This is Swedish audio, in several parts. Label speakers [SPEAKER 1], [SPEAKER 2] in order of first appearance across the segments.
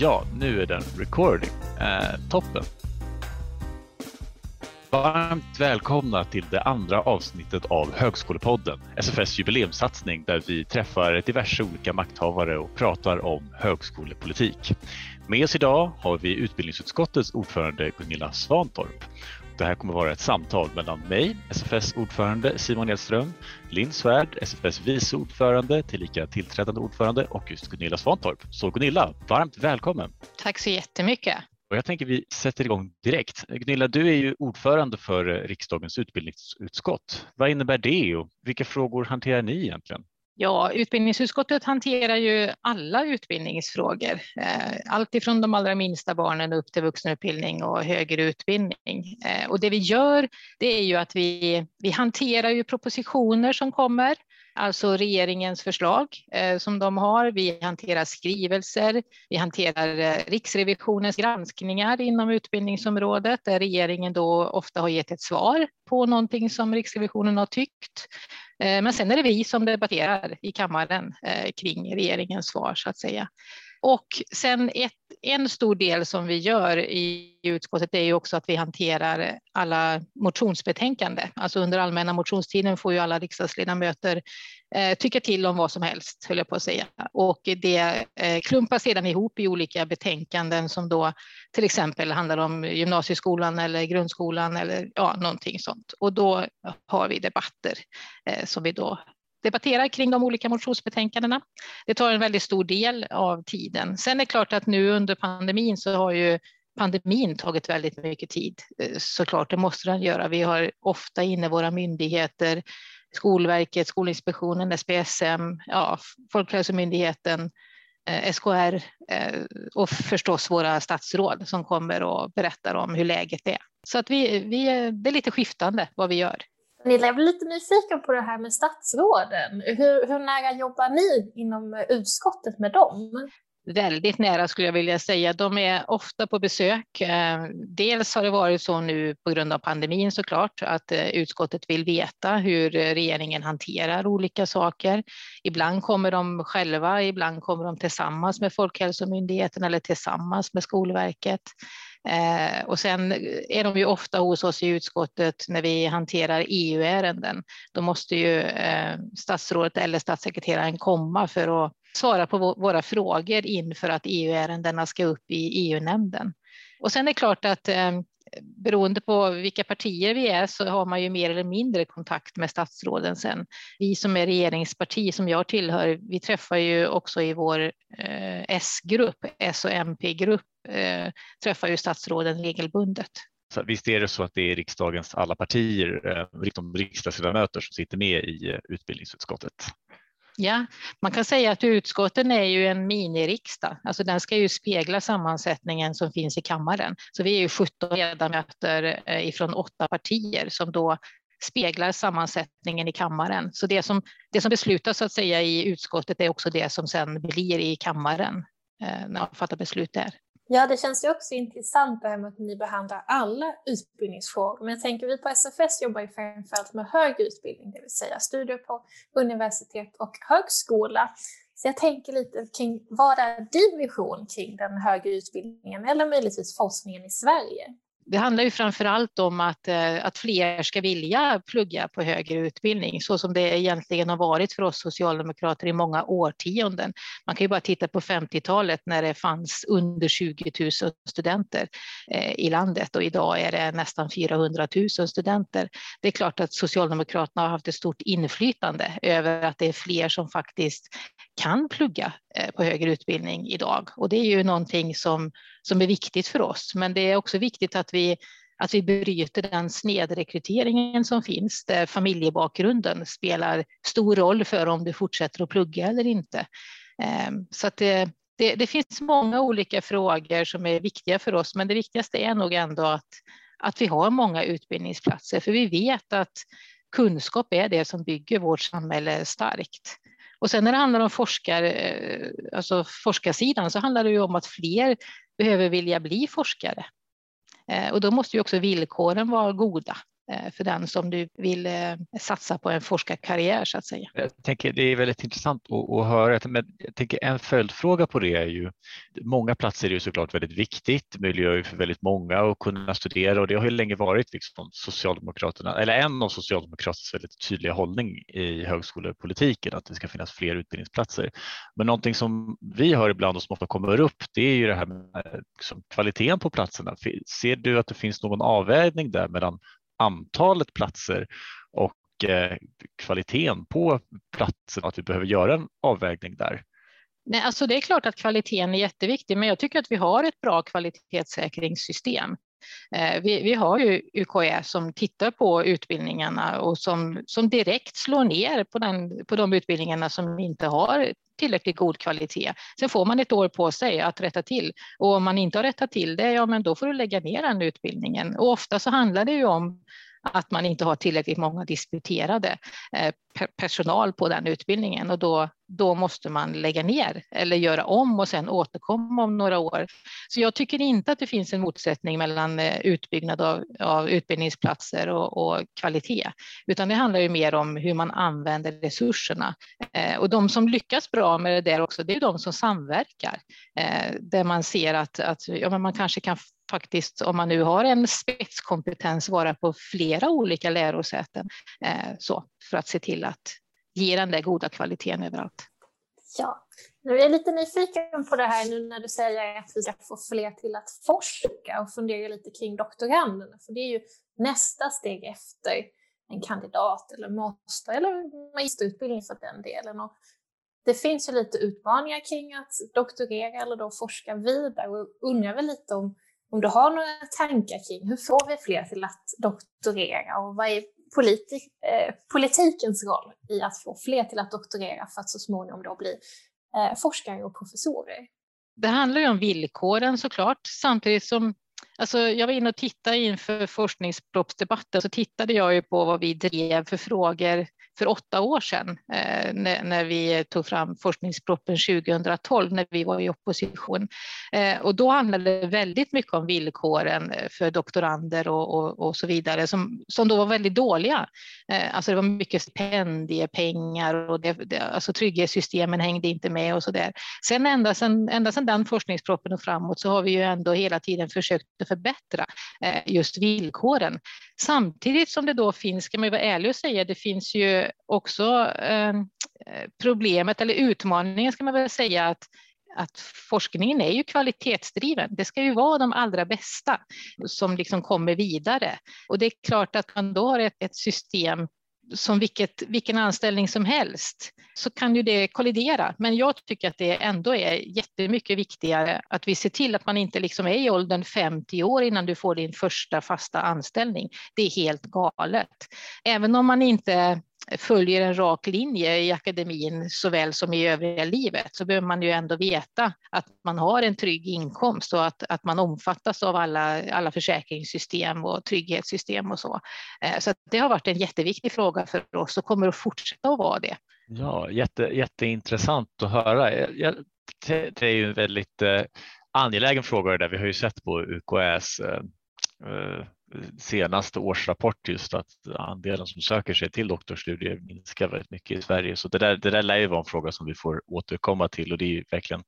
[SPEAKER 1] Ja, nu är den recording. Eh, toppen. Varmt välkomna till det andra avsnittet av Högskolepodden, SFS jubileumssatsning där vi träffar diverse olika makthavare och pratar om högskolepolitik. Med oss idag har vi utbildningsutskottets ordförande Gunilla Svantorp. Det här kommer vara ett samtal mellan mig, SFS ordförande Simon Edström, Linn Svärd, SFS vice ordförande, tillika tillträdande ordförande och just Gunilla Svantorp. Så Gunilla, varmt välkommen!
[SPEAKER 2] Tack så jättemycket!
[SPEAKER 1] Och jag tänker vi sätter igång direkt. Gunilla, du är ju ordförande för riksdagens utbildningsutskott. Vad innebär det och vilka frågor hanterar ni egentligen?
[SPEAKER 2] Ja, utbildningsutskottet hanterar ju alla utbildningsfrågor. Eh, allt ifrån de allra minsta barnen upp till vuxenutbildning och högre utbildning. Eh, och det vi gör, det är ju att vi, vi hanterar ju propositioner som kommer, alltså regeringens förslag eh, som de har. Vi hanterar skrivelser, vi hanterar eh, Riksrevisionens granskningar inom utbildningsområdet där regeringen då ofta har gett ett svar på någonting som Riksrevisionen har tyckt. Eh, men sen är det vi som debatterar i kammaren eh, kring regeringens svar så att säga. Och sen ett, en stor del som vi gör i utskottet är ju också att vi hanterar alla motionsbetänkanden. Alltså under allmänna motionstiden får ju alla riksdagsledamöter eh, tycka till om vad som helst, höll jag på att säga. Och det eh, klumpas sedan ihop i olika betänkanden som då till exempel handlar om gymnasieskolan eller grundskolan eller ja, någonting sånt. Och då har vi debatter eh, som vi då debatterar kring de olika motionsbetänkandena. Det tar en väldigt stor del av tiden. Sen är det klart att nu under pandemin så har ju pandemin tagit väldigt mycket tid. Eh, såklart, det måste den göra. Vi har ofta inne våra myndigheter, Skolverket, Skolinspektionen, SPSM, ja, Folkhälsomyndigheten, eh, SKR eh, och förstås våra statsråd som kommer och berättar om hur läget är. Så att vi, vi, det är lite skiftande vad vi gör.
[SPEAKER 3] Ni blir lite nyfiken på det här med statsråden. Hur, hur nära jobbar ni inom utskottet med dem?
[SPEAKER 2] väldigt nära skulle jag vilja säga. De är ofta på besök. Eh, dels har det varit så nu på grund av pandemin såklart att eh, utskottet vill veta hur eh, regeringen hanterar olika saker. Ibland kommer de själva, ibland kommer de tillsammans med Folkhälsomyndigheten eller tillsammans med Skolverket. Eh, och sen är de ju ofta hos oss i utskottet när vi hanterar EU-ärenden. Då måste ju eh, statsrådet eller statssekreteraren komma för att svara på våra frågor inför att EU-ärendena ska upp i EU-nämnden. Och sen är det klart att eh, beroende på vilka partier vi är så har man ju mer eller mindre kontakt med statsråden sen. Vi som är regeringsparti som jag tillhör, vi träffar ju också i vår eh, S-grupp, S och MP-grupp, eh, träffar ju statsråden regelbundet.
[SPEAKER 1] Så visst är det så att det är riksdagens alla partier, eh, liksom riksdagsledamöter som sitter med i eh, utbildningsutskottet?
[SPEAKER 2] Ja, man kan säga att utskotten är ju en miniriksdag. Alltså den ska ju spegla sammansättningen som finns i kammaren. Så vi är ju 17 ledamöter eh, ifrån åtta partier som då speglar sammansättningen i kammaren. Så det som, det som beslutas så att säga i utskottet är också det som sen blir i kammaren eh, när man fattar beslut där.
[SPEAKER 3] Ja, det känns ju också intressant det här med att ni behandlar alla utbildningsfrågor. Men jag tänker vi på SFS jobbar ju framförallt med högre utbildning, det vill säga studier på universitet och högskola. Så jag tänker lite kring vad är din vision kring den högre utbildningen eller möjligtvis forskningen i Sverige?
[SPEAKER 2] Det handlar ju framför allt om att, eh, att fler ska vilja plugga på högre utbildning, så som det egentligen har varit för oss socialdemokrater i många årtionden. Man kan ju bara titta på 50-talet när det fanns under 20 000 studenter eh, i landet och idag är det nästan 400 000 studenter. Det är klart att Socialdemokraterna har haft ett stort inflytande över att det är fler som faktiskt kan plugga Eh, på högre utbildning idag och det är ju någonting som, som är viktigt för oss. Men det är också viktigt att vi att vi bryter den snedrekryteringen som finns där familjebakgrunden spelar stor roll för om du fortsätter att plugga eller inte. Ehm, så att det, det, det, finns många olika frågor som är viktiga för oss, men det viktigaste är nog ändå att, att vi har många utbildningsplatser, för vi vet att kunskap är det som bygger vårt samhälle starkt. Och sen när det handlar om forskar, eh, alltså forskarsidan så handlar det ju om att fler behöver vilja bli forskare. Eh, och då måste ju också villkoren vara goda. Eh, för den som du vill eh, satsa på en forskarkarriär så att säga.
[SPEAKER 1] Jag tänker det är väldigt intressant att, att höra, men jag tänker en följdfråga på det är ju många platser är ju såklart väldigt viktigt, möjliggör ju för väldigt många att kunna studera och det har ju länge varit liksom Socialdemokraterna, eller en av Socialdemokraternas väldigt tydliga hållning i högskolepolitiken att det ska finnas fler utbildningsplatser. Men någonting som vi hör ibland och som ofta kommer upp det är ju det här med liksom, kvaliteten på platserna. Ser du att det finns någon avvägning där mellan antalet platser och eh, kvaliteten på platserna, att vi behöver göra en avvägning där?
[SPEAKER 2] Nej, alltså det är klart att kvaliteten är jätteviktig, men jag tycker att vi har ett bra kvalitetssäkringssystem. Eh, vi, vi, har ju UKÄ som tittar på utbildningarna och som, som direkt slår ner på, den, på de utbildningarna som inte har tillräckligt god kvalitet. Sen får man ett år på sig att rätta till och om man inte har rättat till det, ja men då får du lägga ner den utbildningen. Och ofta så handlar det ju om att man inte har tillräckligt många disputerade eh, personal på den utbildningen och då, då måste man lägga ner eller göra om och sen återkomma om några år. Så jag tycker inte att det finns en motsättning mellan eh, utbyggnad av, av utbildningsplatser och, och, kvalitet, utan det handlar ju mer om hur man använder resurserna. Eh, och de som lyckas bra med det där också, det är de som samverkar, där man ser att, att ja, men man kanske kan faktiskt, om man nu har en spetskompetens, vara på flera olika lärosäten eh, så, för att se till att ge den där goda kvaliteten överallt.
[SPEAKER 3] Ja, nu är jag lite nyfiken på det här nu när du säger att vi ska få fler till att forska och fundera lite kring doktoranderna, för det är ju nästa steg efter en kandidat eller master eller magisterutbildning för den delen. Och det finns ju lite utmaningar kring att doktorera eller då forska vidare och undrar väl lite om om du har några tankar kring hur får vi fler till att doktorera och vad är politi eh, politikens roll i att få fler till att doktorera för att så småningom då bli eh, forskare och professorer?
[SPEAKER 2] Det handlar ju om villkoren såklart, samtidigt som Alltså jag var inne och tittade inför forskningsproppsdebatten så tittade jag ju på vad vi drev för frågor för åtta år sedan eh, när, när, vi tog fram forskningsproppen 2012 när vi var i opposition. Eh, och då handlade det väldigt mycket om villkoren eh, för doktorander och, och, och så vidare som, som då var väldigt dåliga. Eh, alltså det var mycket stipendiepengar och det, det, alltså trygghetssystemen hängde inte med och så där. Sen ända sedan, ända sedan den forskningsproppen och framåt så har vi ju ändå hela tiden försökt att förbättra eh, just villkoren. Samtidigt som det då finns, ska man ju vara ärlig och säga, det finns ju också eh, problemet eller utmaningen ska man väl säga att att forskningen är ju kvalitetsdriven. Det ska ju vara de allra bästa som liksom kommer vidare. Och det är klart att man då har ett, ett system som vilket, vilken anställning som helst så kan ju det kollidera. Men jag tycker att det ändå är jättemycket viktigare att vi ser till att man inte liksom är i åldern 50 år innan du får din första fasta anställning. Det är helt galet. Även om man inte följer en rak linje i akademin såväl som i övriga livet så behöver man ju ändå veta att man har en trygg inkomst och att, att man omfattas av alla, alla försäkringssystem och trygghetssystem och så. Eh, så det har varit en jätteviktig fråga för oss och kommer att fortsätta att vara det.
[SPEAKER 1] Ja, jätte, jätteintressant att höra. Det är ju en väldigt eh, angelägen fråga där vi har ju sett på UKÄs eh, senaste årsrapport just att andelen som söker sig till doktorsstudier minskar väldigt mycket i Sverige. Så det där, det där lär ju vara en fråga som vi får återkomma till och det är verkligen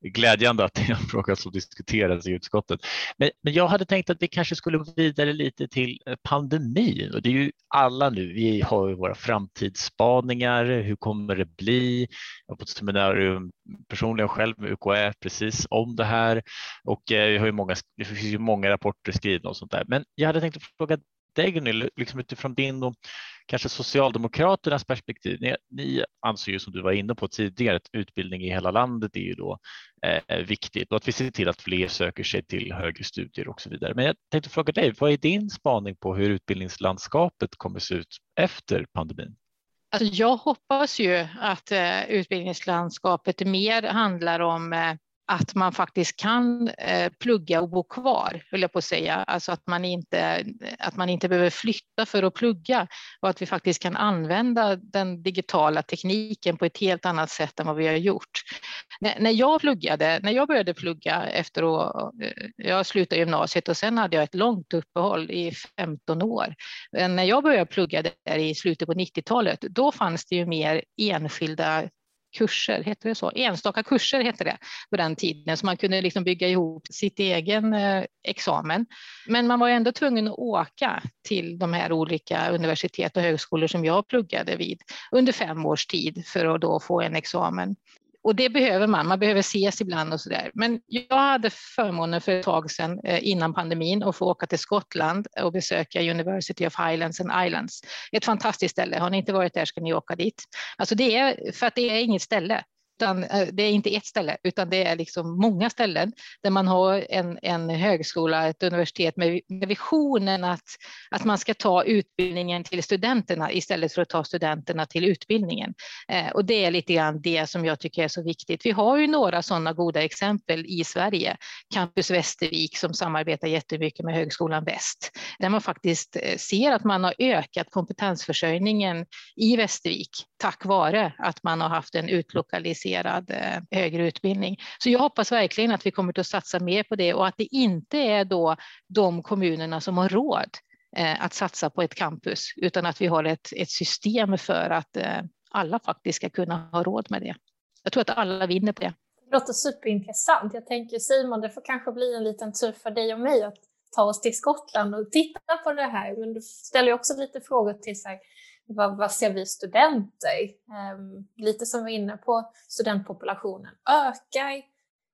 [SPEAKER 1] glädjande att det är en fråga som diskuteras i utskottet. Men, men jag hade tänkt att vi kanske skulle gå vidare lite till eh, pandemin och det är ju alla nu, vi har ju våra framtidsspaningar, hur kommer det bli? Jag var på ett seminarium personligen själv med UKÄ precis om det här och eh, vi har ju många, det finns ju många rapporter skrivna och sånt där. Men jag hade tänkt att fråga dig Gunilla, liksom utifrån din och kanske Socialdemokraternas perspektiv. Ni, ni anser ju som du var inne på tidigare att utbildning i hela landet är ju då eh, viktigt och att vi ser till att fler söker sig till högre studier och så vidare. Men jag tänkte fråga dig, vad är din spaning på hur utbildningslandskapet kommer se ut efter pandemin?
[SPEAKER 2] Alltså jag hoppas ju att eh, utbildningslandskapet mer handlar om eh, att man faktiskt kan eh, plugga och bo kvar, höll jag på att säga. Alltså att man, inte, att man inte behöver flytta för att plugga och att vi faktiskt kan använda den digitala tekniken på ett helt annat sätt än vad vi har gjort. När jag pluggade, när jag började plugga efter att eh, jag slutade gymnasiet och sen hade jag ett långt uppehåll i 15 år. Men när jag började plugga där i slutet på 90-talet, då fanns det ju mer enskilda kurser, heter det så? Enstaka kurser hette det på den tiden, så man kunde liksom bygga ihop sitt egen eh, examen. Men man var ändå tvungen att åka till de här olika universitet och högskolor som jag pluggade vid under fem års tid för att då få en examen och det behöver man, man behöver ses ibland och så där. Men jag hade förmånen för ett tag sedan eh, innan pandemin att få åka till Skottland och besöka University of Highlands and Islands. Ett fantastiskt ställe, har ni inte varit där ska ni åka dit. Alltså det är, för att det är inget ställe, utan eh, det är inte ett ställe, utan det är liksom många ställen där man har en, en högskola, ett universitet med, med visionen att, att man ska ta utbildningen till studenterna istället för att ta studenterna till utbildningen. Eh, och det är lite grann det som jag tycker är så viktigt. Vi har ju några sådana goda exempel i Sverige. Campus Västervik som samarbetar jättemycket med Högskolan Väst, där man faktiskt eh, ser att man har ökat kompetensförsörjningen i Västervik tack vare att man har haft en utlokalisering kvalificerad eh, högre utbildning. Så jag hoppas verkligen att vi kommer att satsa mer på det och att det inte är då de kommunerna som har råd eh, att satsa på ett campus, utan att vi har ett, ett system för att eh, alla faktiskt ska kunna ha råd med det. Jag tror att alla vinner på det.
[SPEAKER 3] Det låter superintressant. Jag tänker Simon, det får kanske bli en liten tur för dig och mig att ta oss till Skottland och titta på det här. Men du ställer också lite frågor till sig vad, vad ser vi studenter? Um, lite som vi var inne på, studentpopulationen ökar.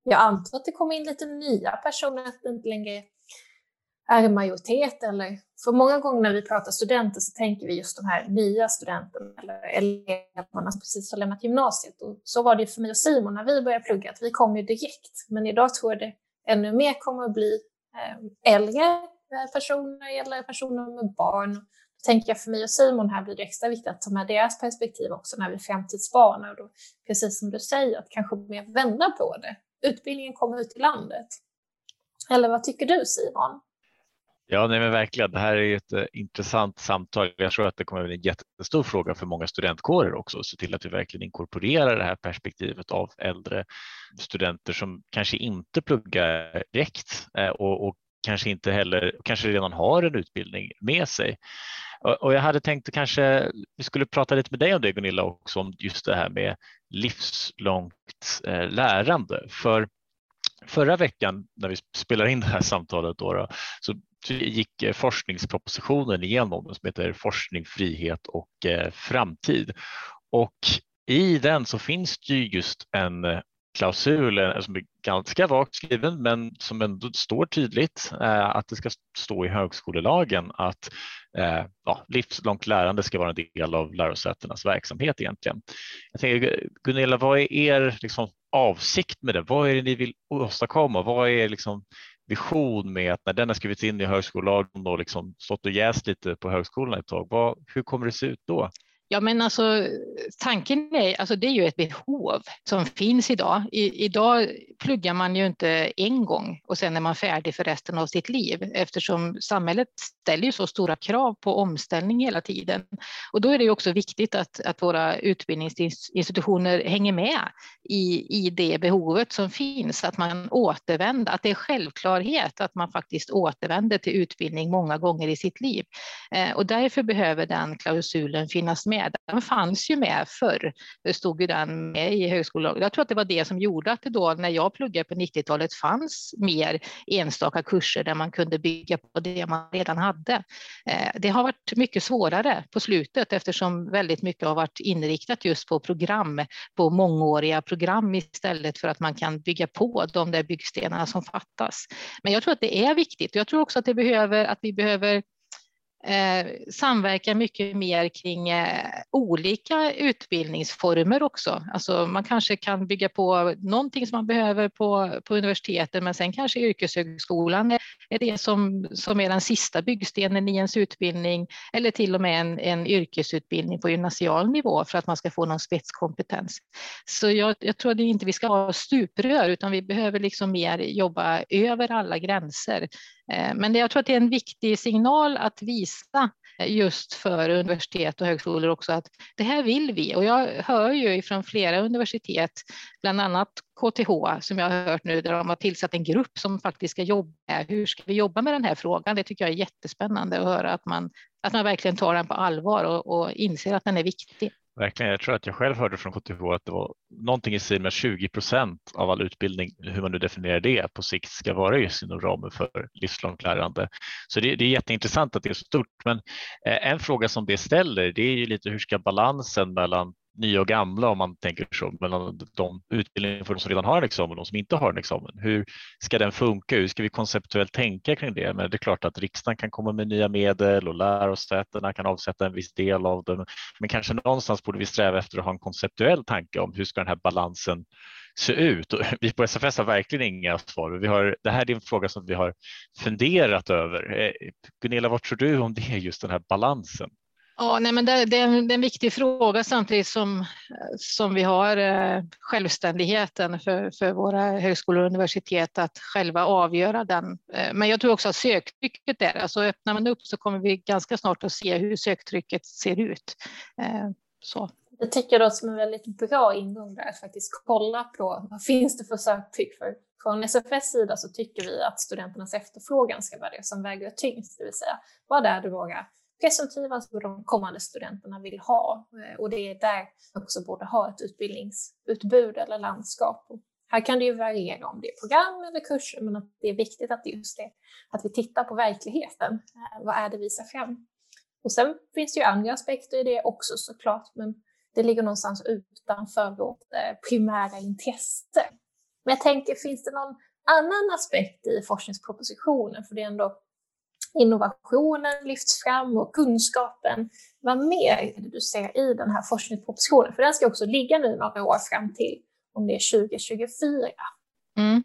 [SPEAKER 3] Jag antar att det kommer in lite nya personer, att det inte längre är en majoritet. Eller, för många gånger när vi pratar studenter så tänker vi just de här nya studenterna eller eleverna som precis har lämnat gymnasiet. Och så var det för mig och Simon när vi började plugga, att vi kom ju direkt. Men idag tror jag det ännu mer kommer att bli ehm, äldre personer eller personer med barn tänker jag för mig och Simon här blir det extra viktigt att ta med deras perspektiv också när vi framtidsspanar, och då, precis som du säger, att kanske mer vända på det. Utbildningen kommer ut i landet. Eller vad tycker du Simon?
[SPEAKER 1] Ja, nej men verkligen. Det här är ett eh, intressant samtal. Jag tror att det kommer att bli en jättestor fråga för många studentkårer också, att se till att vi verkligen inkorporerar det här perspektivet av äldre studenter som kanske inte pluggar direkt eh, och, och kanske inte heller, kanske redan har en utbildning med sig. Och jag hade tänkt att kanske vi skulle prata lite med dig om det Gunilla också, om just det här med livslångt eh, lärande. För förra veckan när vi spelade in det här samtalet då, då så gick eh, forskningspropositionen igenom som heter Forskning, frihet och eh, framtid. Och i den så finns det just en klausul eh, som är ganska vagt skriven men som ändå står tydligt eh, att det ska stå i högskolelagen att eh, ja, livslångt lärande ska vara en del av lärosätenas verksamhet egentligen. Jag tänker, Gunilla, vad är er liksom, avsikt med det? Vad är det ni vill åstadkomma? Vad är liksom, vision med att när den har skrivits in i högskolelagen och liksom stått och jäst lite på högskolan ett tag, vad, hur kommer det se ut då?
[SPEAKER 2] Ja, men alltså tanken är, alltså det är ju ett behov som finns idag. I, idag pluggar man ju inte en gång och sen är man färdig för resten av sitt liv eftersom samhället ställer ju så stora krav på omställning hela tiden. Och då är det ju också viktigt att, att våra utbildningsinstitutioner hänger med i, i det behovet som finns, att man återvänder, att det är självklarhet att man faktiskt återvänder till utbildning många gånger i sitt liv. Eh, och därför behöver den klausulen finnas med med. Den fanns ju med förr. Det stod ju den med i högskolelagen. Jag tror att det var det som gjorde att det då när jag pluggade på 90-talet fanns mer enstaka kurser där man kunde bygga på det man redan hade. Eh, det har varit mycket svårare på slutet eftersom väldigt mycket har varit inriktat just på program, på mångåriga program istället för att man kan bygga på de där byggstenarna som fattas. Men jag tror att det är viktigt och jag tror också att det behöver att vi behöver eh, samverka mycket mer kring eh, olika utbildningsformer också. Alltså man kanske kan bygga på någonting som man behöver på, på universiteten, men sen kanske yrkeshögskolan är, är det som, som är den sista byggstenen i ens utbildning, eller till och med en, en yrkesutbildning på gymnasial nivå för att man ska få någon spetskompetens. Så jag, jag tror att inte vi ska ha stuprör, utan vi behöver liksom mer jobba över alla gränser. Eh, men jag tror att det är en viktig signal att visa Eh, just för universitet och högskolor också att det här vill vi. Och jag hör ju från flera universitet, bland annat KTH som jag har hört nu, där de har tillsatt en grupp som faktiskt ska jobba med hur ska vi jobba med den här frågan. Det tycker jag är jättespännande att höra att man, att man verkligen tar den på allvar och, och inser att den är viktig.
[SPEAKER 1] Verkligen. Jag tror att jag själv hörde från KTH att det var någonting i stil med 20 procent av all utbildning, hur man nu definierar det, på sikt ska vara just inom ramen för livslångt lärande. Så det, det är jätteintressant att det är så stort. Men eh, en fråga som det ställer, det är ju lite hur ska balansen mellan nya och gamla om man tänker så, mellan de utbildningar för de som redan har en examen och de som inte har en examen. Hur ska den funka? Hur ska vi konceptuellt tänka kring det? Men det är klart att riksdagen kan komma med nya medel och lärosätena kan avsätta en viss del av dem. Men kanske någonstans borde vi sträva efter att ha en konceptuell tanke om hur ska den här balansen se ut? Och vi på SFS har verkligen inga svar. Vi har, det här är en fråga som vi har funderat över. Eh, Gunilla, vad tror du om det, just den här balansen?
[SPEAKER 2] Ja, nej, men det, det, är en, det, är en, viktig fråga samtidigt som, som vi har eh, självständigheten för, för våra högskolor och universitet att själva avgöra den. Eh, men jag tror också att söktrycket är alltså öppnar man upp så kommer vi ganska snart att se hur söktrycket ser ut. Eh, så.
[SPEAKER 3] Jag tycker då som en väldigt bra ingång där att faktiskt kolla på vad finns det för söktryck för från SFS sida så tycker vi att studenternas efterfrågan ska vara det som väger tyngst, det vill säga vad är det våra presumtiva, alltså de kommande studenterna vill ha. Eh, och det är där vi också borde ha ett utbildningsutbud eller landskap. Och här kan det ju variera om det är program eller kurser, men att det är viktigt att just det, att vi tittar på verkligheten. Eh, vad är det vi ser fram? Och sen finns det ju andra aspekter i det också såklart, men det ligger någonstans utanför vårt eh, primära intresse. Men jag tänker, finns det någon annan aspekt i forskningspropositionen? För det är ändå innovationen lyfts fram och kunskapen. Vad mer är det du ser i den här forskningspropositionen? För den ska också ligga nu några år fram till om det är 2024.
[SPEAKER 2] Mm.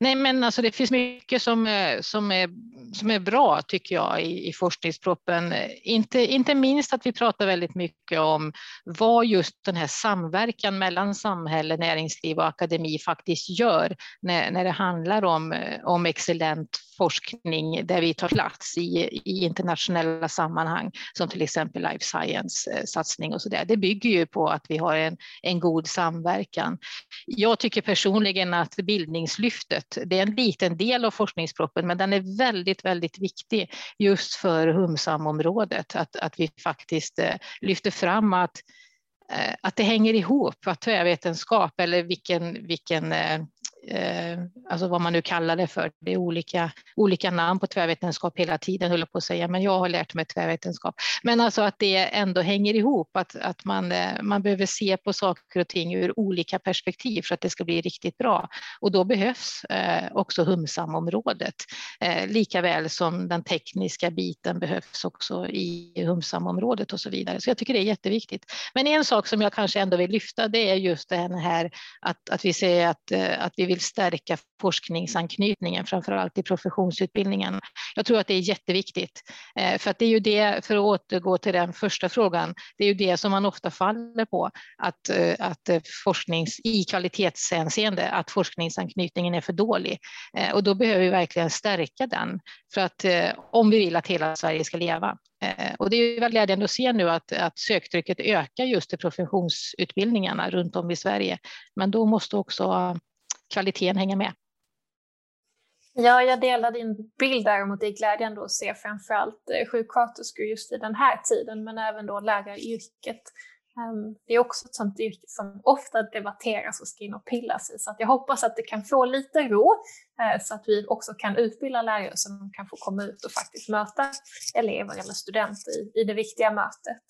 [SPEAKER 2] Nej, men alltså det finns mycket som, eh, som, är, som är bra tycker jag i, i forskningsproppen. Inte, inte minst att vi pratar väldigt mycket om vad just den här samverkan mellan samhälle, näringsliv och akademi faktiskt gör när, när det handlar om, eh, om excellent forskning där vi tar plats i, i internationella sammanhang som till exempel life Science-satsning eh, och så där. Det bygger ju på att vi har en, en god samverkan. Jag tycker personligen att bildningslyftet, det är en liten del av forskningsproppen, men den är väldigt, väldigt viktig just för humsamområdet, att, att vi faktiskt eh, lyfter fram att eh, att det hänger ihop, att tvärvetenskap eller vilken, vilken eh, alltså vad man nu kallar det för. Det är olika, olika namn på tvärvetenskap hela tiden, höll jag på att säga, men jag har lärt mig tvärvetenskap. Men alltså att det ändå hänger ihop, att, att man, eh, man behöver se på saker och ting ur olika perspektiv för att det ska bli riktigt bra. Och då behövs eh, också humsamområdet, eh, lika väl som den tekniska biten behövs också i humsamområdet och så vidare. Så jag tycker det är jätteviktigt. Men en sak som jag kanske ändå vill lyfta, det är just det här att, att vi ser att, eh, att vi vill stärka forskningsanknytningen, framför allt i professionsutbildningen. Jag tror att det är jätteviktigt, eh, för att det är ju det, för att återgå till den första frågan, det är ju det som man ofta faller på, att, eh, att eh, forsknings, i kvalitetshänseende, att forskningsanknytningen är för dålig. Och då behöver vi verkligen stärka den, för att om vi vill att hela Sverige ska leva. Och det är väl glädjande att se nu att, att söktrycket ökar just till professionsutbildningarna runt om i Sverige. Men då måste också kvaliteten hänger med.
[SPEAKER 3] Ja, jag delar din bild däremot. Det är glädjande att se framförallt eh, sjuksköterskor just i den här tiden, men även då läraryrket. Ehm, det är också ett sånt yrke som ofta debatteras och ska in och pillas i, så att jag hoppas att det kan få lite ro eh, så att vi också kan utbilda lärare som kan få komma ut och faktiskt möta elever eller studenter i, i det viktiga mötet.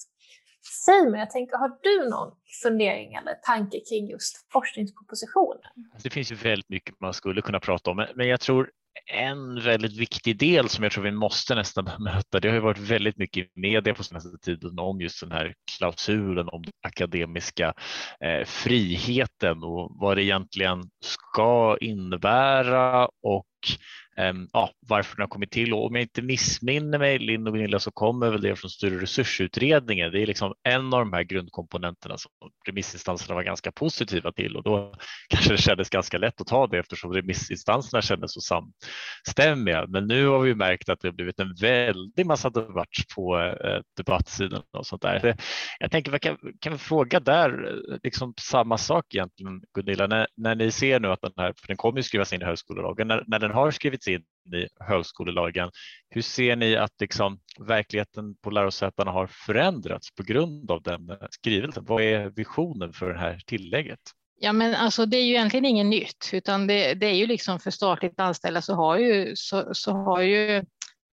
[SPEAKER 3] Säg mig, jag tänker, har du någon fundering eller tanke kring just forskningspropositionen?
[SPEAKER 1] Alltså, det finns ju väldigt mycket man skulle kunna prata om, men jag tror en väldigt viktig del som jag tror vi måste nästan bemöta, det har ju varit väldigt mycket i media på senaste tiden om just den här klausulen om den akademiska eh, friheten och vad det egentligen ska innebära och Ehm, ja, varför den har kommit till. Och om jag inte missminner mig, Linn och Gunilla, så kommer väl det från Större resursutredningen. Det är liksom en av de här grundkomponenterna som remissinstanserna var ganska positiva till och då kanske det kändes ganska lätt att ta det eftersom remissinstanserna kändes så samstämmiga. Men nu har vi märkt att det har blivit en väldig massa debatt på eh, debattsidan och sånt där. Jag tänker, kan, kan vi fråga där, eh, liksom samma sak egentligen Gunilla, när, när ni ser nu att den här, för den kommer ju skrivas in i högskolelagen, när, när den har skrivits in i högskolelagen. Hur ser ni att liksom verkligheten på lärosätena har förändrats på grund av den skrivelsen? Vad är visionen för det här tillägget?
[SPEAKER 2] Ja, men alltså, det är ju egentligen inget nytt, utan det, det är ju liksom för statligt anställda så har ju, så, så har ju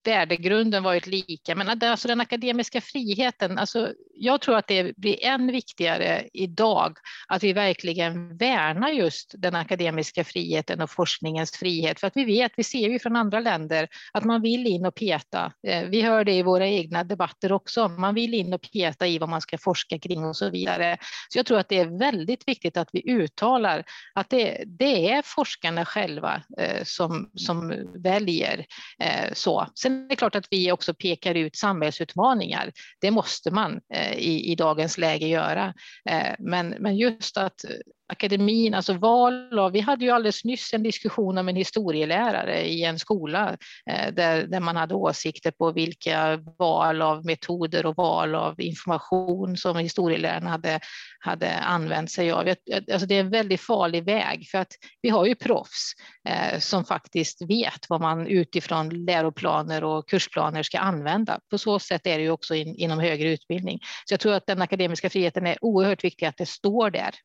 [SPEAKER 2] värdegrunden varit lika. Men alltså den akademiska friheten, alltså jag tror att det blir än viktigare idag att vi verkligen värnar just den akademiska friheten och forskningens frihet. För att vi vet, vi ser ju från andra länder att man vill in och peta. Eh, vi hör det i våra egna debatter också. Man vill in och peta i vad man ska forska kring och så vidare. Så jag tror att det är väldigt viktigt att vi uttalar att det, det är forskarna själva eh, som, som väljer eh, så. Sen det är klart att vi också pekar ut samhällsutmaningar. Det måste man eh, i, i dagens läge göra. Eh, men, men just att akademin, alltså val av, vi hade ju alldeles nyss en diskussion om en historielärare i en skola eh, där, där man hade åsikter på vilka val av metoder och val av information som historieläraren hade, hade använt sig av. Alltså det är en väldigt farlig väg för att vi har ju proffs eh, som faktiskt vet vad man utifrån läroplaner och kursplaner ska använda. På så sätt är det ju också in, inom högre utbildning. Så jag tror att den akademiska friheten är oerhört viktig att det står där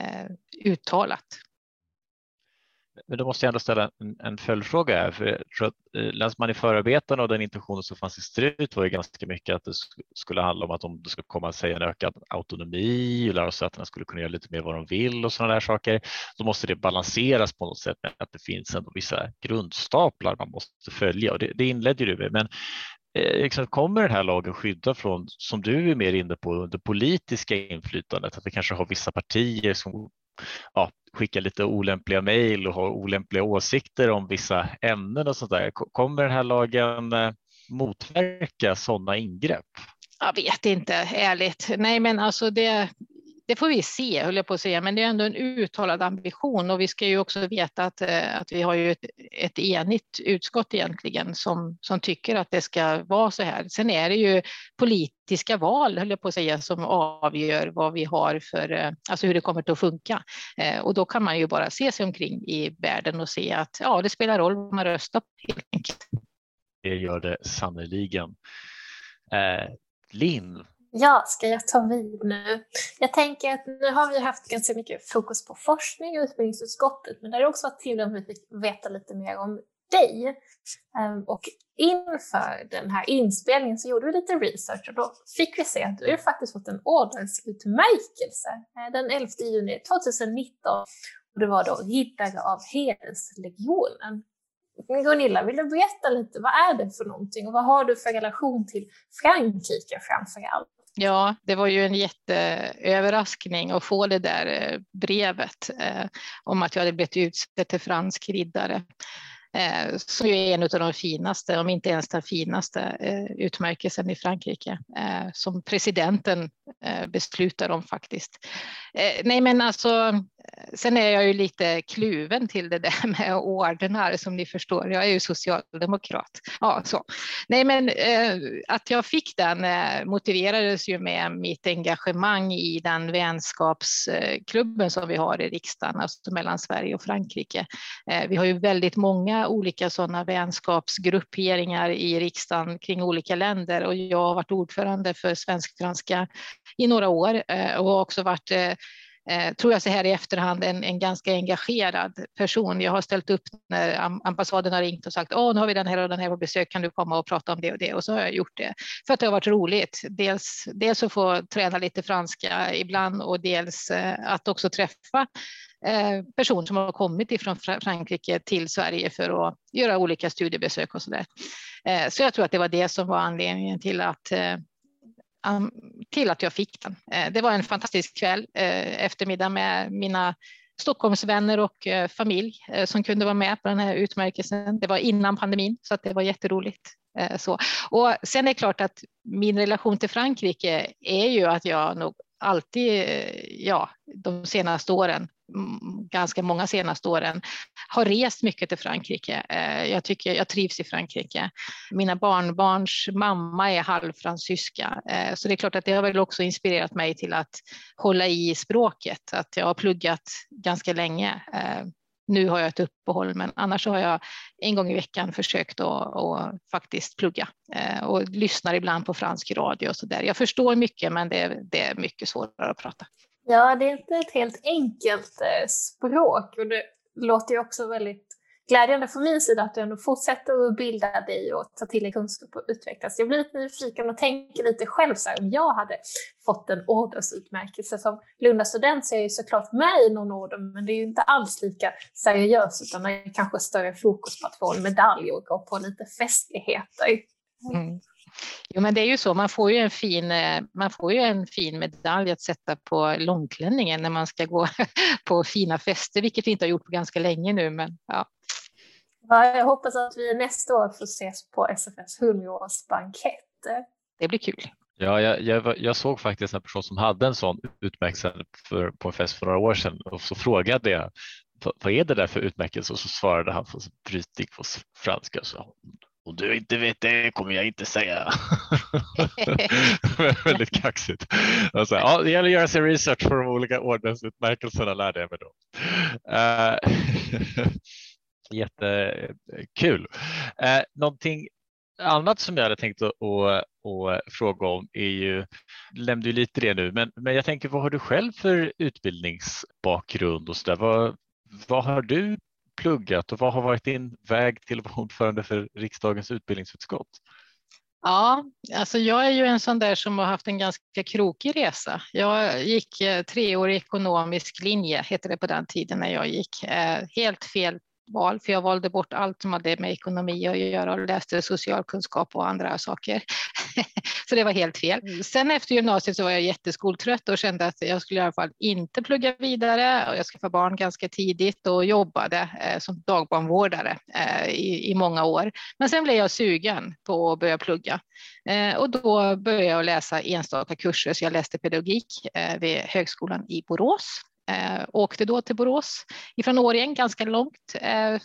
[SPEAKER 2] Eh, uttalat.
[SPEAKER 1] Men då måste jag ändå ställa en, en följdfråga här. För jag tror att, eh, läser man i förarbetena och den intentionen som fanns i strut var ju ganska mycket att det skulle handla om att om det skulle komma sig en ökad autonomi och lärosätena alltså skulle kunna göra lite mer vad de vill och sådana där saker, då måste det balanseras på något sätt med att det finns ändå vissa grundstaplar man måste följa och det, det inledde du med. Men Eh, liksom, kommer den här lagen skydda från, som du är mer inne på, det politiska inflytandet? Att vi kanske har vissa partier som ja, skickar lite olämpliga mejl och har olämpliga åsikter om vissa ämnen och sånt där. Kommer den här lagen eh, motverka sådana ingrepp?
[SPEAKER 2] Jag vet inte, ärligt. Nej, men alltså det, det får vi se, höll jag på att säga, men det är ändå en uttalad ambition och vi ska ju också veta att, eh, att vi har ju ett, ett enigt utskott egentligen som, som tycker att det ska vara så här. Sen är det ju politiska val, höll jag på att säga, som avgör vad vi har för, eh, alltså hur det kommer att funka. Eh, och då kan man ju bara se sig omkring i världen och se att ja, det spelar roll vad man röstar på helt enkelt.
[SPEAKER 1] Det gör det sannerligen. Eh, Linn,
[SPEAKER 3] Ja, ska jag ta vid nu? Jag tänker att nu har vi haft ganska mycket fokus på forskning och utbildningsutskottet, men det har också varit trevligt om vi fick veta lite mer om dig. Ehm, och inför den här inspelningen så gjorde vi lite research och då fick vi se att du har faktiskt fått en ordensutmärkelse eh, den 11 juni 2019. Och det var då riddare av hederslegionen. Gunilla, vill du berätta lite, vad är det för någonting och vad har du för relation till Frankrike framför allt?
[SPEAKER 2] Ja, det var ju en jätteöverraskning att få det där eh, brevet eh, om att jag hade blivit utsedd till fransk riddare. Eh, som är en av de finaste, om inte ens den finaste eh, utmärkelsen i Frankrike eh, som presidenten eh, beslutar om faktiskt. Eh, nej, men alltså, sen är jag ju lite kluven till det där med ordnar som ni förstår. Jag är ju socialdemokrat. Ja, så. Nej, men eh, att jag fick den eh, motiverades ju med mitt engagemang i den vänskapsklubben som vi har i riksdagen, alltså mellan Sverige och Frankrike. Eh, vi har ju väldigt många olika sådana vänskapsgrupperingar i riksdagen kring olika länder och jag har varit ordförande för svensk-franska i några år eh, och har också varit eh, tror jag så här i efterhand, en, en ganska engagerad person. Jag har ställt upp när ambassaden har ringt och sagt åh, nu har vi den här och den här på besök, kan du komma och prata om det och det? Och så har jag gjort det för att det har varit roligt. Dels, dels att få träna lite franska ibland och dels eh, att också träffa eh, personer som har kommit ifrån Frankrike till Sverige för att göra olika studiebesök och så där. Eh, så jag tror att det var det som var anledningen till att till att jag fick den. Eh, det var en fantastisk kväll, eh, eftermiddag med mina Stockholmsvänner och eh, familj som kunde vara med på den här utmärkelsen. Det var innan pandemin så att det var jätteroligt. Så. Och sen är det klart att min relation till Frankrike är ju att jag nog alltid, ja, de senaste åren, ganska många senaste åren, har rest mycket till Frankrike. Eh, jag tycker jag trivs i Frankrike. Mina barnbarns mamma är halvfransyska, eh, så det är klart att det har väl också inspirerat mig till att hålla i språket, att jag har pluggat ganska länge. Eh, nu har jag ett uppehåll, men annars har jag en gång i veckan försökt att, att faktiskt plugga och lyssnar ibland på fransk radio och så där. Jag förstår mycket, men det, det är mycket svårare att prata.
[SPEAKER 3] Ja, det är inte ett helt enkelt eh, språk och det låter ju också väldigt glädjande från min sida att du ändå fortsätter att bilda dig och ta till dig kunskap och utvecklas. Jag blir lite nyfiken och tänker lite själv så här, om jag hade fått en ordensutmärkelse. som Lunda student så är jag ju såklart med i någon orden men det är ju inte alls lika seriöst utan det är kanske större fokus på att få en medalj och gå på lite festligheter. Mm.
[SPEAKER 2] Jo, men det är ju så. Man får ju en fin, eh, man får ju en fin medalj att sätta på långklänningen när man ska gå på fina fester, vilket vi inte har gjort på ganska länge nu. Men, ja.
[SPEAKER 3] Ja, jag hoppas att vi nästa år får ses på SFS 100-årsbankett.
[SPEAKER 2] Det blir kul.
[SPEAKER 1] Ja, jag, jag, jag, såg faktiskt en person som hade en sån utmärkelse för, på en fest för några år sedan och så frågade jag vad är det där för utmärkelse och så svarade han på brytning på franska. Så om du inte vet det kommer jag inte säga. Väldigt kaxigt. Alltså, ja, det gäller att göra sin research för de olika ordensutmärkelserna lärde jag mig då. Uh, jättekul. Uh, någonting annat som jag hade tänkt att, att, att fråga om är ju, nämnde ju lite det nu, men, men jag tänker vad har du själv för utbildningsbakgrund och så där? Vad, vad har du pluggat och vad har varit din väg till att vara ordförande för riksdagens utbildningsutskott?
[SPEAKER 2] Ja, alltså jag är ju en sån där som har haft en ganska krokig resa. Jag gick eh, treårig ekonomisk linje, hette det på den tiden när jag gick. Eh, helt fel val, för jag valde bort allt som hade med ekonomi att göra och läste socialkunskap och andra saker. så det var helt fel. Mm. Sen efter gymnasiet så var jag jätteskoltrött och kände att jag skulle i alla fall inte plugga vidare och jag skaffade barn ganska tidigt och jobbade eh, som dagbarnvårdare eh, i, i många år. Men sen blev jag sugen på att börja plugga eh, och då började jag läsa enstaka kurser. Så jag läste pedagogik vid Högskolan i Borås Eh, åkte då till Borås ifrån Årjäng ganska långt. Eh,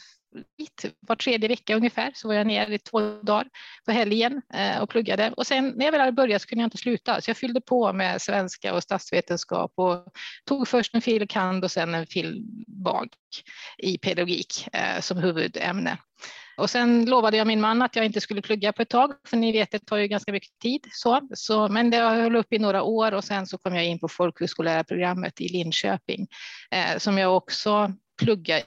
[SPEAKER 2] var tredje vecka ungefär så var jag nere i två dagar på helgen eh, och pluggade. Och sen när jag väl hade börjat så kunde jag inte sluta så jag fyllde på med svenska och statsvetenskap och tog först en fil. kand och sen en fil. bak i pedagogik eh, som huvudämne. Och sen lovade jag min man att jag inte skulle plugga på ett tag, för ni vet, det tar ju ganska mycket tid. Så, så, men det höll upp i några år och sen så kom jag in på folkhögskollärarprogrammet i Linköping, eh, som jag också pluggar.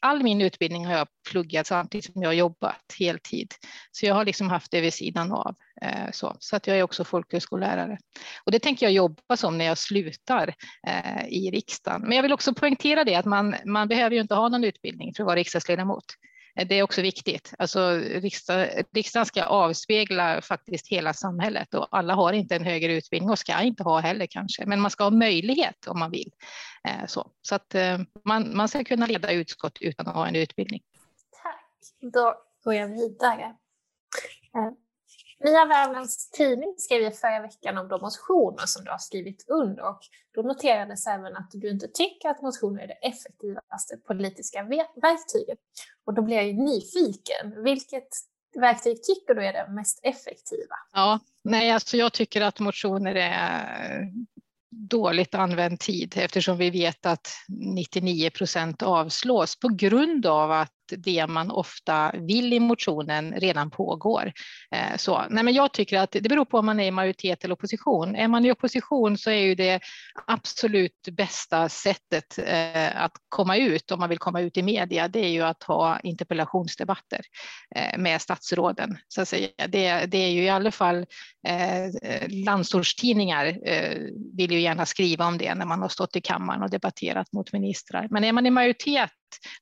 [SPEAKER 2] All min utbildning har jag pluggat samtidigt som jag har jobbat heltid. Så jag har liksom haft det vid sidan av. Eh, så, så att jag är också folkhögskollärare. Och det tänker jag jobba som när jag slutar eh, i riksdagen. Men jag vill också poängtera det att man, man behöver ju inte ha någon utbildning för att vara riksdagsledamot. Eh, det är också viktigt. Alltså, riksdag, riksdagen ska avspegla faktiskt hela samhället och alla har inte en högre utbildning och ska inte ha heller kanske, men man ska ha möjlighet om man vill. Eh, så, så att eh, man, man ska kunna leda utskott utan att ha en utbildning.
[SPEAKER 3] Tack. Då går jag vidare. Nya Värmlands Tidning skrev i förra veckan om de motioner som du har skrivit under och då noterades även att du inte tycker att motioner är det effektivaste politiska verktyget. Och då blir jag ju nyfiken. Vilket verktyg tycker du är det mest effektiva?
[SPEAKER 2] Ja, nej, alltså jag tycker att motioner är dåligt använd tid eftersom vi vet att 99 procent avslås på grund av att det man ofta vill i motionen redan pågår. Eh, så, nej men jag tycker att det beror på om man är i majoritet eller opposition. Är man i opposition så är ju det absolut bästa sättet eh, att komma ut om man vill komma ut i media, det är ju att ha interpellationsdebatter eh, med statsråden. Så att säga. Det, det är ju i alla fall landsortstidningar vill ju gärna skriva om det när man har stått i kammaren och debatterat mot ministrar. Men är man i majoritet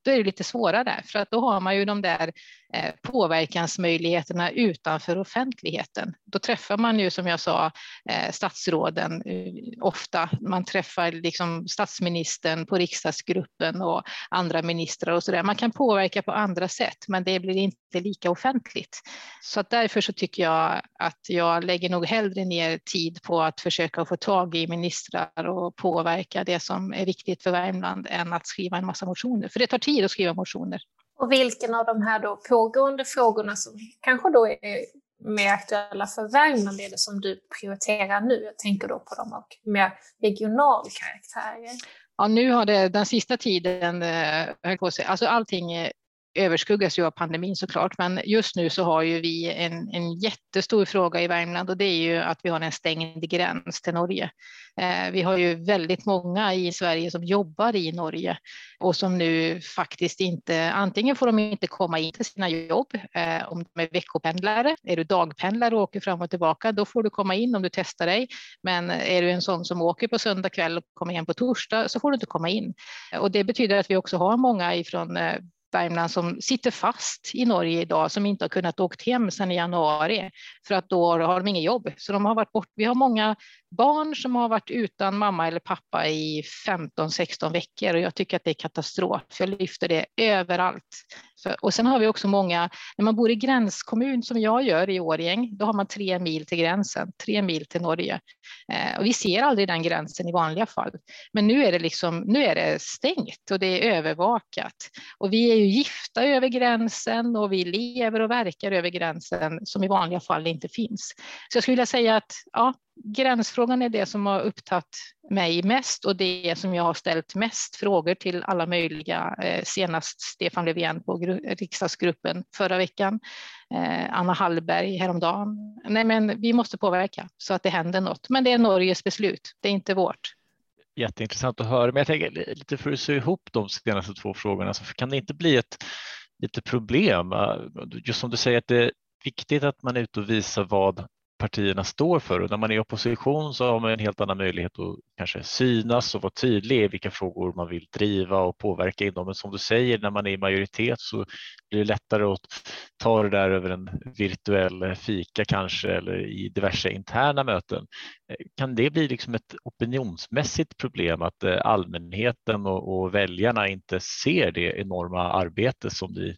[SPEAKER 2] då är det lite svårare för att då har man ju de där Eh, påverkansmöjligheterna utanför offentligheten. Då träffar man ju som jag sa eh, statsråden eh, ofta. Man träffar liksom statsministern på riksdagsgruppen och andra ministrar och så där. Man kan påverka på andra sätt, men det blir inte lika offentligt. Så att därför så tycker jag att jag lägger nog hellre ner tid på att försöka få tag i ministrar och påverka det som är viktigt för Värmland än att skriva en massa motioner. För det tar tid att skriva motioner.
[SPEAKER 3] Och vilken av de här då pågående frågorna som kanske då är mer aktuella för Värmland är det som du prioriterar nu? Jag tänker då på de av mer regional karaktär.
[SPEAKER 2] Ja, nu har det den sista tiden, eh, höll på sig. alltså allting överskuggas ju av pandemin såklart, men just nu så har ju vi en, en jättestor fråga i Värmland och det är ju att vi har en stängd gräns till Norge. Eh, vi har ju väldigt många i Sverige som jobbar i Norge och som nu faktiskt inte, antingen får de inte komma in till sina jobb eh, om de är veckopendlare. Är du dagpendlare och åker fram och tillbaka, då får du komma in om du testar dig. Men är du en sån som åker på söndag kväll och kommer hem på torsdag så får du inte komma in. Och det betyder att vi också har många ifrån eh, Värmland som sitter fast i Norge idag som inte har kunnat åkt hem sedan i januari för att då har de inget jobb. Så de har varit bort. Vi har många barn som har varit utan mamma eller pappa i 15-16 veckor och jag tycker att det är katastrof. Jag lyfter det överallt. Och sen har vi också många, när man bor i gränskommun som jag gör i Årjäng, då har man tre mil till gränsen, tre mil till Norge. Eh, och vi ser aldrig den gränsen i vanliga fall. Men nu är det liksom, nu är det stängt och det är övervakat. Och vi är ju gifta över gränsen och vi lever och verkar över gränsen som i vanliga fall inte finns. Så jag skulle vilja säga att ja, gränsfrågan är det som har upptagit mig mest och det som jag har ställt mest frågor till alla möjliga, eh, senast Stefan Löfven på riksdagsgruppen förra veckan, eh, Anna Hallberg häromdagen. Nej, men vi måste påverka så att det händer något. Men det är Norges beslut, det är inte vårt.
[SPEAKER 1] Jätteintressant att höra, men jag tänker lite för att sy ihop de senaste två frågorna, så kan det inte bli ett lite problem? Eh, just som du säger att det är viktigt att man är ute och visar vad partierna står för och när man är i opposition så har man en helt annan möjlighet att kanske synas och vara tydlig i vilka frågor man vill driva och påverka inom. Men som du säger, när man är i majoritet så blir det lättare att ta det där över en virtuell fika kanske eller i diverse interna möten. Kan det bli liksom ett opinionsmässigt problem att eh, allmänheten och väljarna inte ser det enorma arbete som vi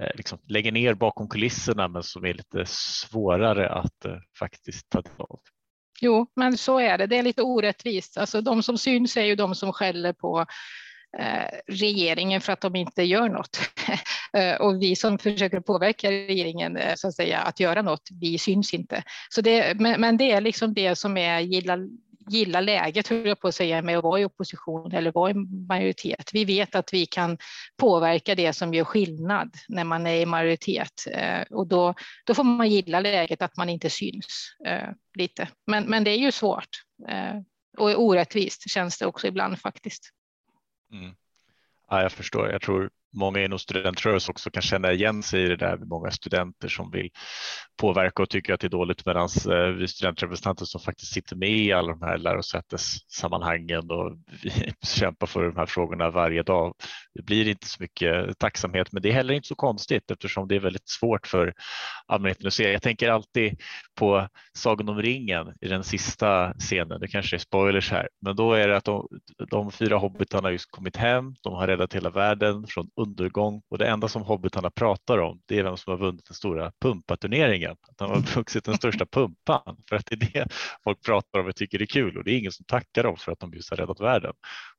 [SPEAKER 1] Eh, liksom lägger ner bakom kulisserna men som är lite svårare att eh, faktiskt ta del av.
[SPEAKER 2] Jo, men så är det. Det är lite orättvist. Alltså, de som syns är ju de som skäller på eh, regeringen för att de inte gör något. och vi som försöker påverka regeringen så att, säga, att göra något, vi syns inte. Så det, men, men det är liksom det som är gilla, gilla läget, höll jag på att säga, med att vara i opposition eller vara i majoritet. Vi vet att vi kan påverka det som gör skillnad när man är i majoritet eh, och då, då får man gilla läget att man inte syns eh, lite. Men, men det är ju svårt eh, och orättvist känns det också ibland faktiskt.
[SPEAKER 1] Mm. Ja, jag förstår. Jag tror många inom studentrörelsen också kan känna igen sig i det där med många studenter som vill påverka och tycker att det är dåligt medan eh, vi studentrepresentanter som faktiskt sitter med i alla de här lärosätessammanhangen och vi kämpar för de här frågorna varje dag. Det blir inte så mycket tacksamhet, men det är heller inte så konstigt eftersom det är väldigt svårt för allmänheten att se. Jag tänker alltid på Sagan om ringen i den sista scenen. Det kanske är spoilers här, men då är det att de, de fyra hobbitarna just kommit hem. De har räddat hela världen från undergång och det enda som hobbitarna pratar om det är vem som har vunnit den stora pumpaturneringen. Att de har vuxit den största pumpan för att det är det folk pratar om och tycker är kul och det är ingen som tackar dem för att de just har räddat världen.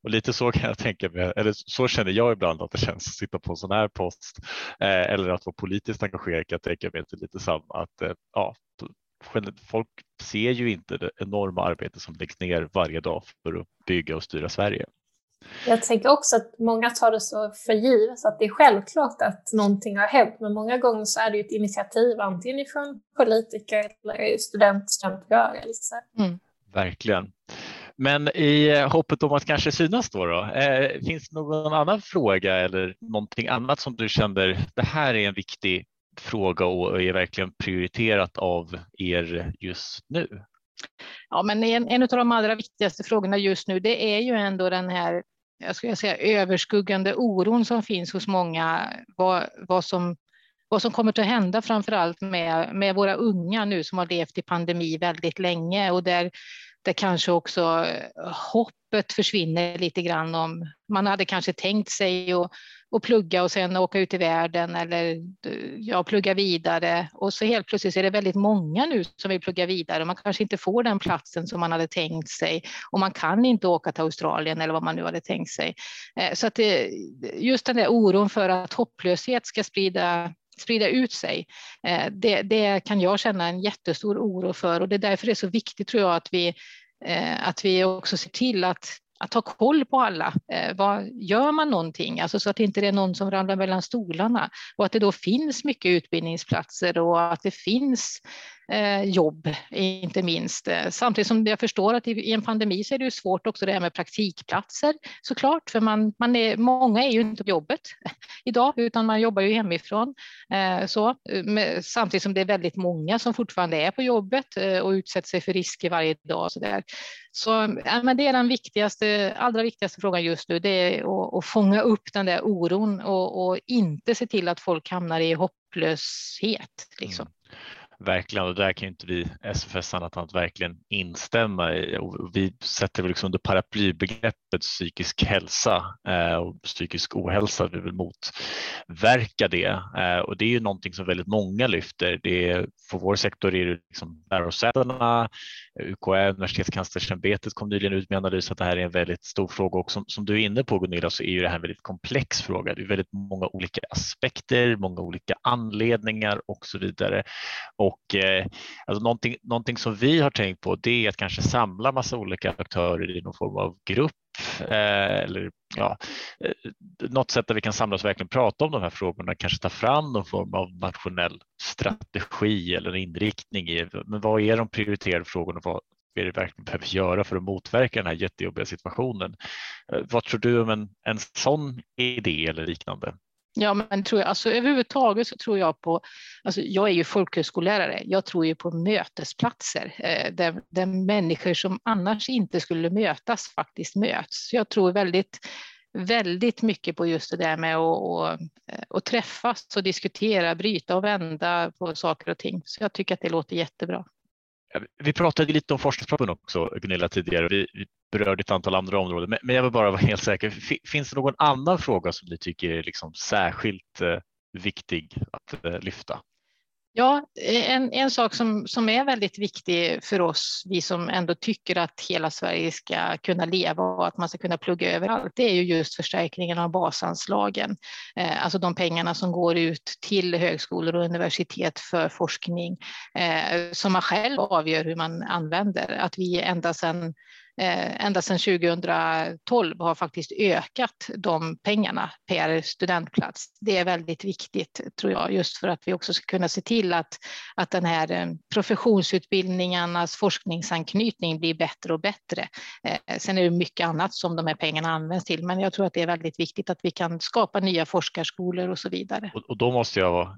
[SPEAKER 1] Och lite så kan jag tänka mig, eller så känner jag ibland att det känns att sitta på en sån här post eh, eller att vara politiskt engagerad kan jag tänka mig att lite samma att eh, ja, folk ser ju inte det enorma arbete som läggs ner varje dag för att bygga och styra Sverige.
[SPEAKER 3] Jag tänker också att många tar det så för givet att det är självklart att någonting har hänt, men många gånger så är det ett initiativ antingen från politiker eller student, studentrörelse. Mm.
[SPEAKER 1] Verkligen. Men i hoppet om att kanske synas då, då eh, finns det någon annan fråga eller någonting annat som du känner det här är en viktig fråga och är verkligen prioriterat av er just nu?
[SPEAKER 2] Ja, men en, en av de allra viktigaste frågorna just nu, det är ju ändå den här jag skulle säga, överskuggande oron som finns hos många, vad, vad, som, vad som kommer att hända framför allt med, med våra unga nu som har levt i pandemi väldigt länge och där, där kanske också eh, hoppet försvinner lite grann om man hade kanske tänkt sig att och plugga och sen åka ut i världen eller eh, ja, plugga vidare. Och så helt plötsligt är det väldigt många nu som vill plugga vidare. Man kanske inte får den platsen som man hade tänkt sig och man kan inte åka till Australien eller vad man nu hade tänkt sig. Eh, så att det, just den där oron för att hopplöshet ska sprida sprida ut sig. Det, det, kan jag känna en jättestor oro för och det är därför det är så viktigt tror jag att vi, att vi också ser till att att ha koll på alla. Eh, vad, gör man någonting? Alltså så att det inte är någon som ramlar mellan stolarna och att det då finns mycket utbildningsplatser och att det finns Eh, jobb, inte minst. Eh, samtidigt som jag förstår att i, en pandemi så är det ju svårt också det här med praktikplatser såklart, för man, man är, många är ju inte på jobbet idag, utan man jobbar ju hemifrån. Eh, så, samtidigt som det är väldigt många som fortfarande är på jobbet och utsätter sig för risker varje dag. Så, där. så ja, men det är den viktigaste, allra viktigaste frågan just nu, det är att, att fånga upp den där oron och, och inte se till att folk hamnar i hopplöshet. Liksom. Mm.
[SPEAKER 1] Verkligen, och där kan inte vi SFS annat än att verkligen instämma i. Och vi sätter väl liksom under paraplybegreppet psykisk hälsa eh, och psykisk ohälsa. Vi vill motverka det eh, och det är ju någonting som väldigt många lyfter. Det är, för vår sektor är det liksom lärosätena, UKÄ, Universitetskanslersämbetet kom nyligen ut med analys att det här är en väldigt stor fråga och som, som du är inne på Gunilla så är ju det här en väldigt komplex fråga. Det är väldigt många olika aspekter, många olika anledningar och så vidare. Och eh, alltså någonting, någonting som vi har tänkt på det är att kanske samla massa olika aktörer i någon form av grupp Eh, eller ja, eh, något sätt där vi kan samlas och verkligen prata om de här frågorna, kanske ta fram någon form av nationell strategi eller inriktning i men vad är de prioriterade frågorna? Vad är det verkligen behöver göra för att motverka den här jättejobbiga situationen? Eh, vad tror du om en, en sån idé eller liknande?
[SPEAKER 2] Ja, men tror jag, alltså, överhuvudtaget så tror jag på, alltså, jag är ju folkhögskollärare, jag tror ju på mötesplatser eh, där, där människor som annars inte skulle mötas faktiskt möts. Jag tror väldigt, väldigt mycket på just det där med att, och, eh, och att träffas och diskutera, bryta och vända på saker och ting. Så jag tycker att det låter jättebra.
[SPEAKER 1] Vi pratade lite om forskningspropositionen också Gunilla tidigare. Vi, vi berörde ett antal andra områden, men jag vill bara vara helt säker. Finns det någon annan fråga som ni tycker är liksom särskilt eh, viktig att eh, lyfta?
[SPEAKER 2] Ja, en, en sak som, som är väldigt viktig för oss, vi som ändå tycker att hela Sverige ska kunna leva och att man ska kunna plugga överallt, det är ju just förstärkningen av basanslagen. Eh, alltså de pengarna som går ut till högskolor och universitet för forskning eh, som man själv avgör hur man använder. Att vi ända sedan ända sedan 2012 har faktiskt ökat de pengarna per studentplats. Det är väldigt viktigt tror jag, just för att vi också ska kunna se till att, att den här eh, professionsutbildningarnas forskningsanknytning blir bättre och bättre. Eh, sen är det mycket annat som de här pengarna används till, men jag tror att det är väldigt viktigt att vi kan skapa nya forskarskolor och så vidare.
[SPEAKER 1] Och, då måste jag vara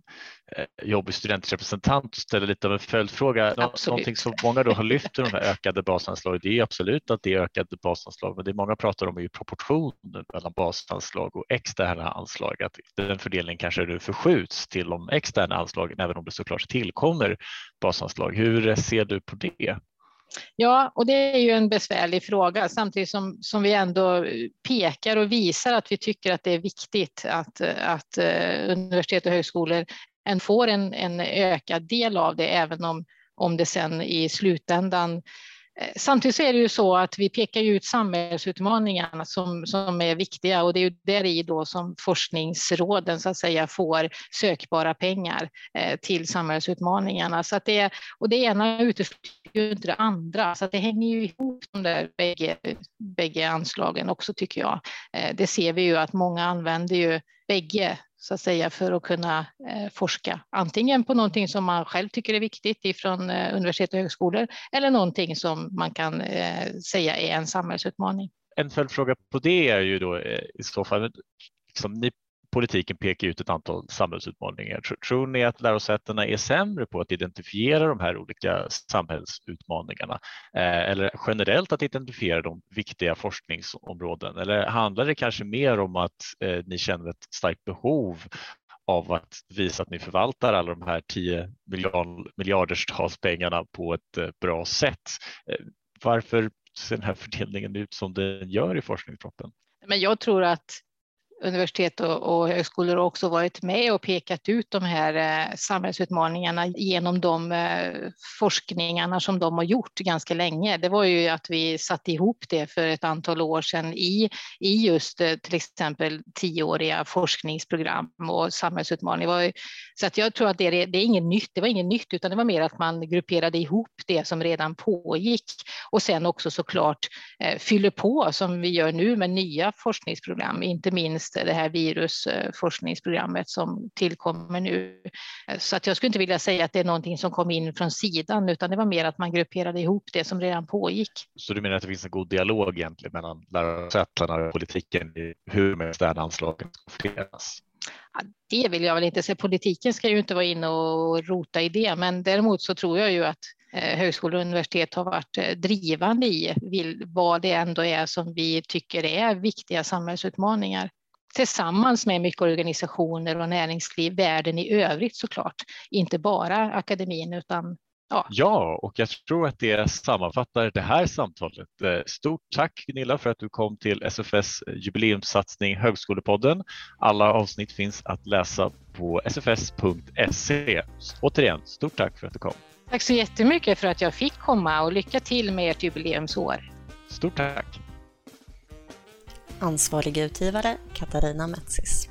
[SPEAKER 1] eh, jobbig studentrepresentant och ställa lite av en följdfråga. Absolut. Någonting som många då har lyft de här ökade basanslagen, det är absolut ut att det är ökade basanslag, men det många pratar om är ju proportionen mellan basanslag och externa anslag, att den fördelningen kanske nu förskjuts till de externa anslagen, även om det såklart tillkommer basanslag. Hur ser du på det?
[SPEAKER 2] Ja, och det är ju en besvärlig fråga samtidigt som, som vi ändå pekar och visar att vi tycker att det är viktigt att, att eh, universitet och högskolor än får en, en ökad del av det, även om, om det sen i slutändan Eh, Eh, samtidigt är det ju så att vi pekar ut samhällsutmaningarna som, som är viktiga och det är ju där i då som forskningsråden så att säga får sökbara pengar eh, till samhällsutmaningarna. Så att det, och det ena utesluter ju inte det andra, så att det hänger ju ihop de där bägge, bägge anslagen också tycker jag. Eh, det ser vi ju att många använder ju bägge så att säga för att kunna eh, forska antingen på någonting som man själv tycker är viktigt ifrån eh, universitet och högskolor eller någonting som man kan eh, säga är en samhällsutmaning.
[SPEAKER 1] En följdfråga på det är ju då i så fall, liksom, ni politiken pekar ut ett antal samhällsutmaningar. Tror ni att lärosätena är sämre på att identifiera de här olika samhällsutmaningarna eh, eller generellt att identifiera de viktiga forskningsområden? Eller handlar det kanske mer om att eh, ni känner ett starkt behov av att visa att ni förvaltar alla de här 10 miljarders pengarna på ett eh, bra sätt? Eh, varför ser den här fördelningen ut som den gör i forskningsproppen?
[SPEAKER 2] Men jag tror att universitet och, och högskolor också varit med och pekat ut de här eh, samhällsutmaningarna genom de eh, forskningarna som de har gjort ganska länge. Det var ju att vi satte ihop det för ett antal år sedan i, i just eh, till exempel tioåriga forskningsprogram och samhällsutmaningar. Så att jag tror att det, det är inget nytt. Det var inget nytt, utan det var mer att man grupperade ihop det som redan pågick och sen också såklart eh, fyller på som vi gör nu med nya forskningsprogram, inte minst minst det här virusforskningsprogrammet som tillkommer nu. Så att jag skulle inte vilja säga att det är någonting som kom in från sidan, utan det var mer att man grupperade ihop det som redan pågick.
[SPEAKER 1] Så du menar att det finns en god dialog egentligen mellan lärosätena och politiken i hur de externa anslagen ska fördelas?
[SPEAKER 2] Ja, det vill jag väl inte säga. Politiken ska ju inte vara inne och rota i det, men däremot så tror jag ju att eh, högskolor och universitet har varit eh, drivande i vad det ändå är som vi tycker är viktiga samhällsutmaningar tillsammans med mycket organisationer och näringsliv, världen i övrigt såklart. Inte bara akademin utan
[SPEAKER 1] Ja. ja, och jag tror att det sammanfattar det här samtalet. Eh, stort tack Gunilla för att du kom till SFS jubileumssatsning Högskolepodden. Alla avsnitt finns att läsa på sfs.se. Återigen, stort tack för att du kom.
[SPEAKER 2] Tack så jättemycket för att jag fick komma och lycka till med ert jubileumsår.
[SPEAKER 1] Stort tack.
[SPEAKER 4] Ansvarig utgivare Katarina Metsis.